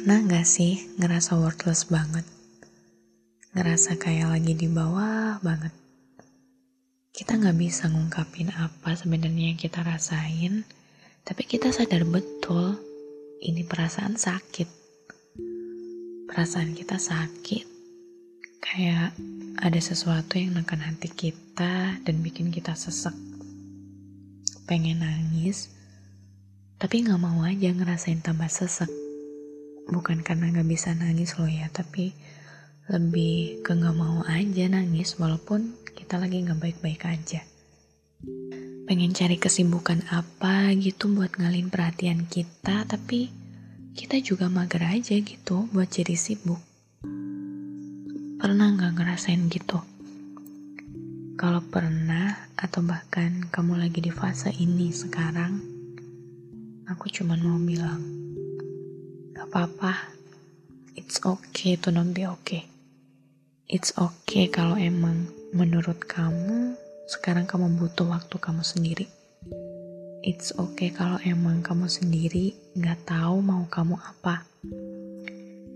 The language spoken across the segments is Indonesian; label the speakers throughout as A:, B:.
A: Pernah gak sih ngerasa worthless banget? Ngerasa kayak lagi di bawah banget? Kita nggak bisa ngungkapin apa sebenarnya yang kita rasain, tapi kita sadar betul ini perasaan sakit. Perasaan kita sakit, kayak ada sesuatu yang neken hati kita dan bikin kita sesek. Pengen nangis, tapi nggak mau aja ngerasain tambah sesek. Bukan karena nggak bisa nangis loh ya, tapi lebih ke nggak mau aja nangis walaupun kita lagi nggak baik-baik aja. Pengen cari kesibukan apa gitu buat ngalin perhatian kita, tapi kita juga mager aja gitu buat jadi sibuk. Pernah nggak ngerasain gitu? Kalau pernah, atau bahkan kamu lagi di fase ini sekarang, aku cuma mau bilang, apa-apa, it's okay to not be okay. It's okay kalau emang menurut kamu sekarang kamu butuh waktu kamu sendiri. It's okay kalau emang kamu sendiri gak tahu mau kamu apa.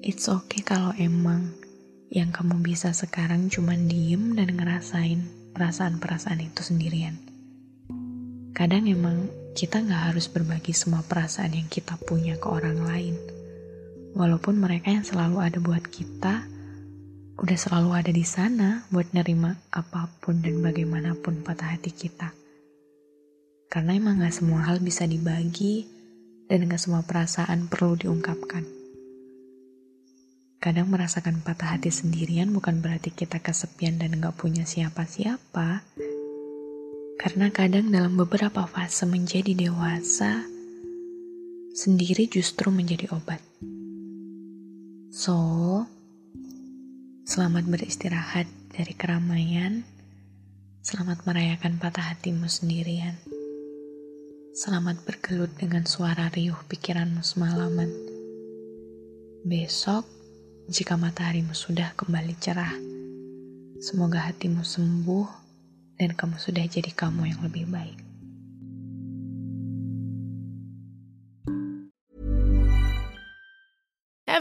A: It's okay kalau emang yang kamu bisa sekarang cuma diem dan ngerasain perasaan-perasaan itu sendirian. Kadang emang kita gak harus berbagi semua perasaan yang kita punya ke orang lain. Walaupun mereka yang selalu ada buat kita, udah selalu ada di sana buat nerima apa pun dan bagaimanapun patah hati kita. Karena emang gak semua hal bisa dibagi dan gak semua perasaan perlu diungkapkan. Kadang merasakan patah hati sendirian bukan berarti kita kesepian dan gak punya siapa-siapa. Karena kadang dalam beberapa fase menjadi dewasa, sendiri justru menjadi obat. So, Selamat beristirahat dari keramaian. Selamat merayakan patah hatimu sendirian. Selamat bergelut dengan suara riuh pikiranmu semalaman. Besok, jika mataharimu sudah kembali cerah, semoga hatimu sembuh dan kamu sudah jadi kamu yang lebih baik.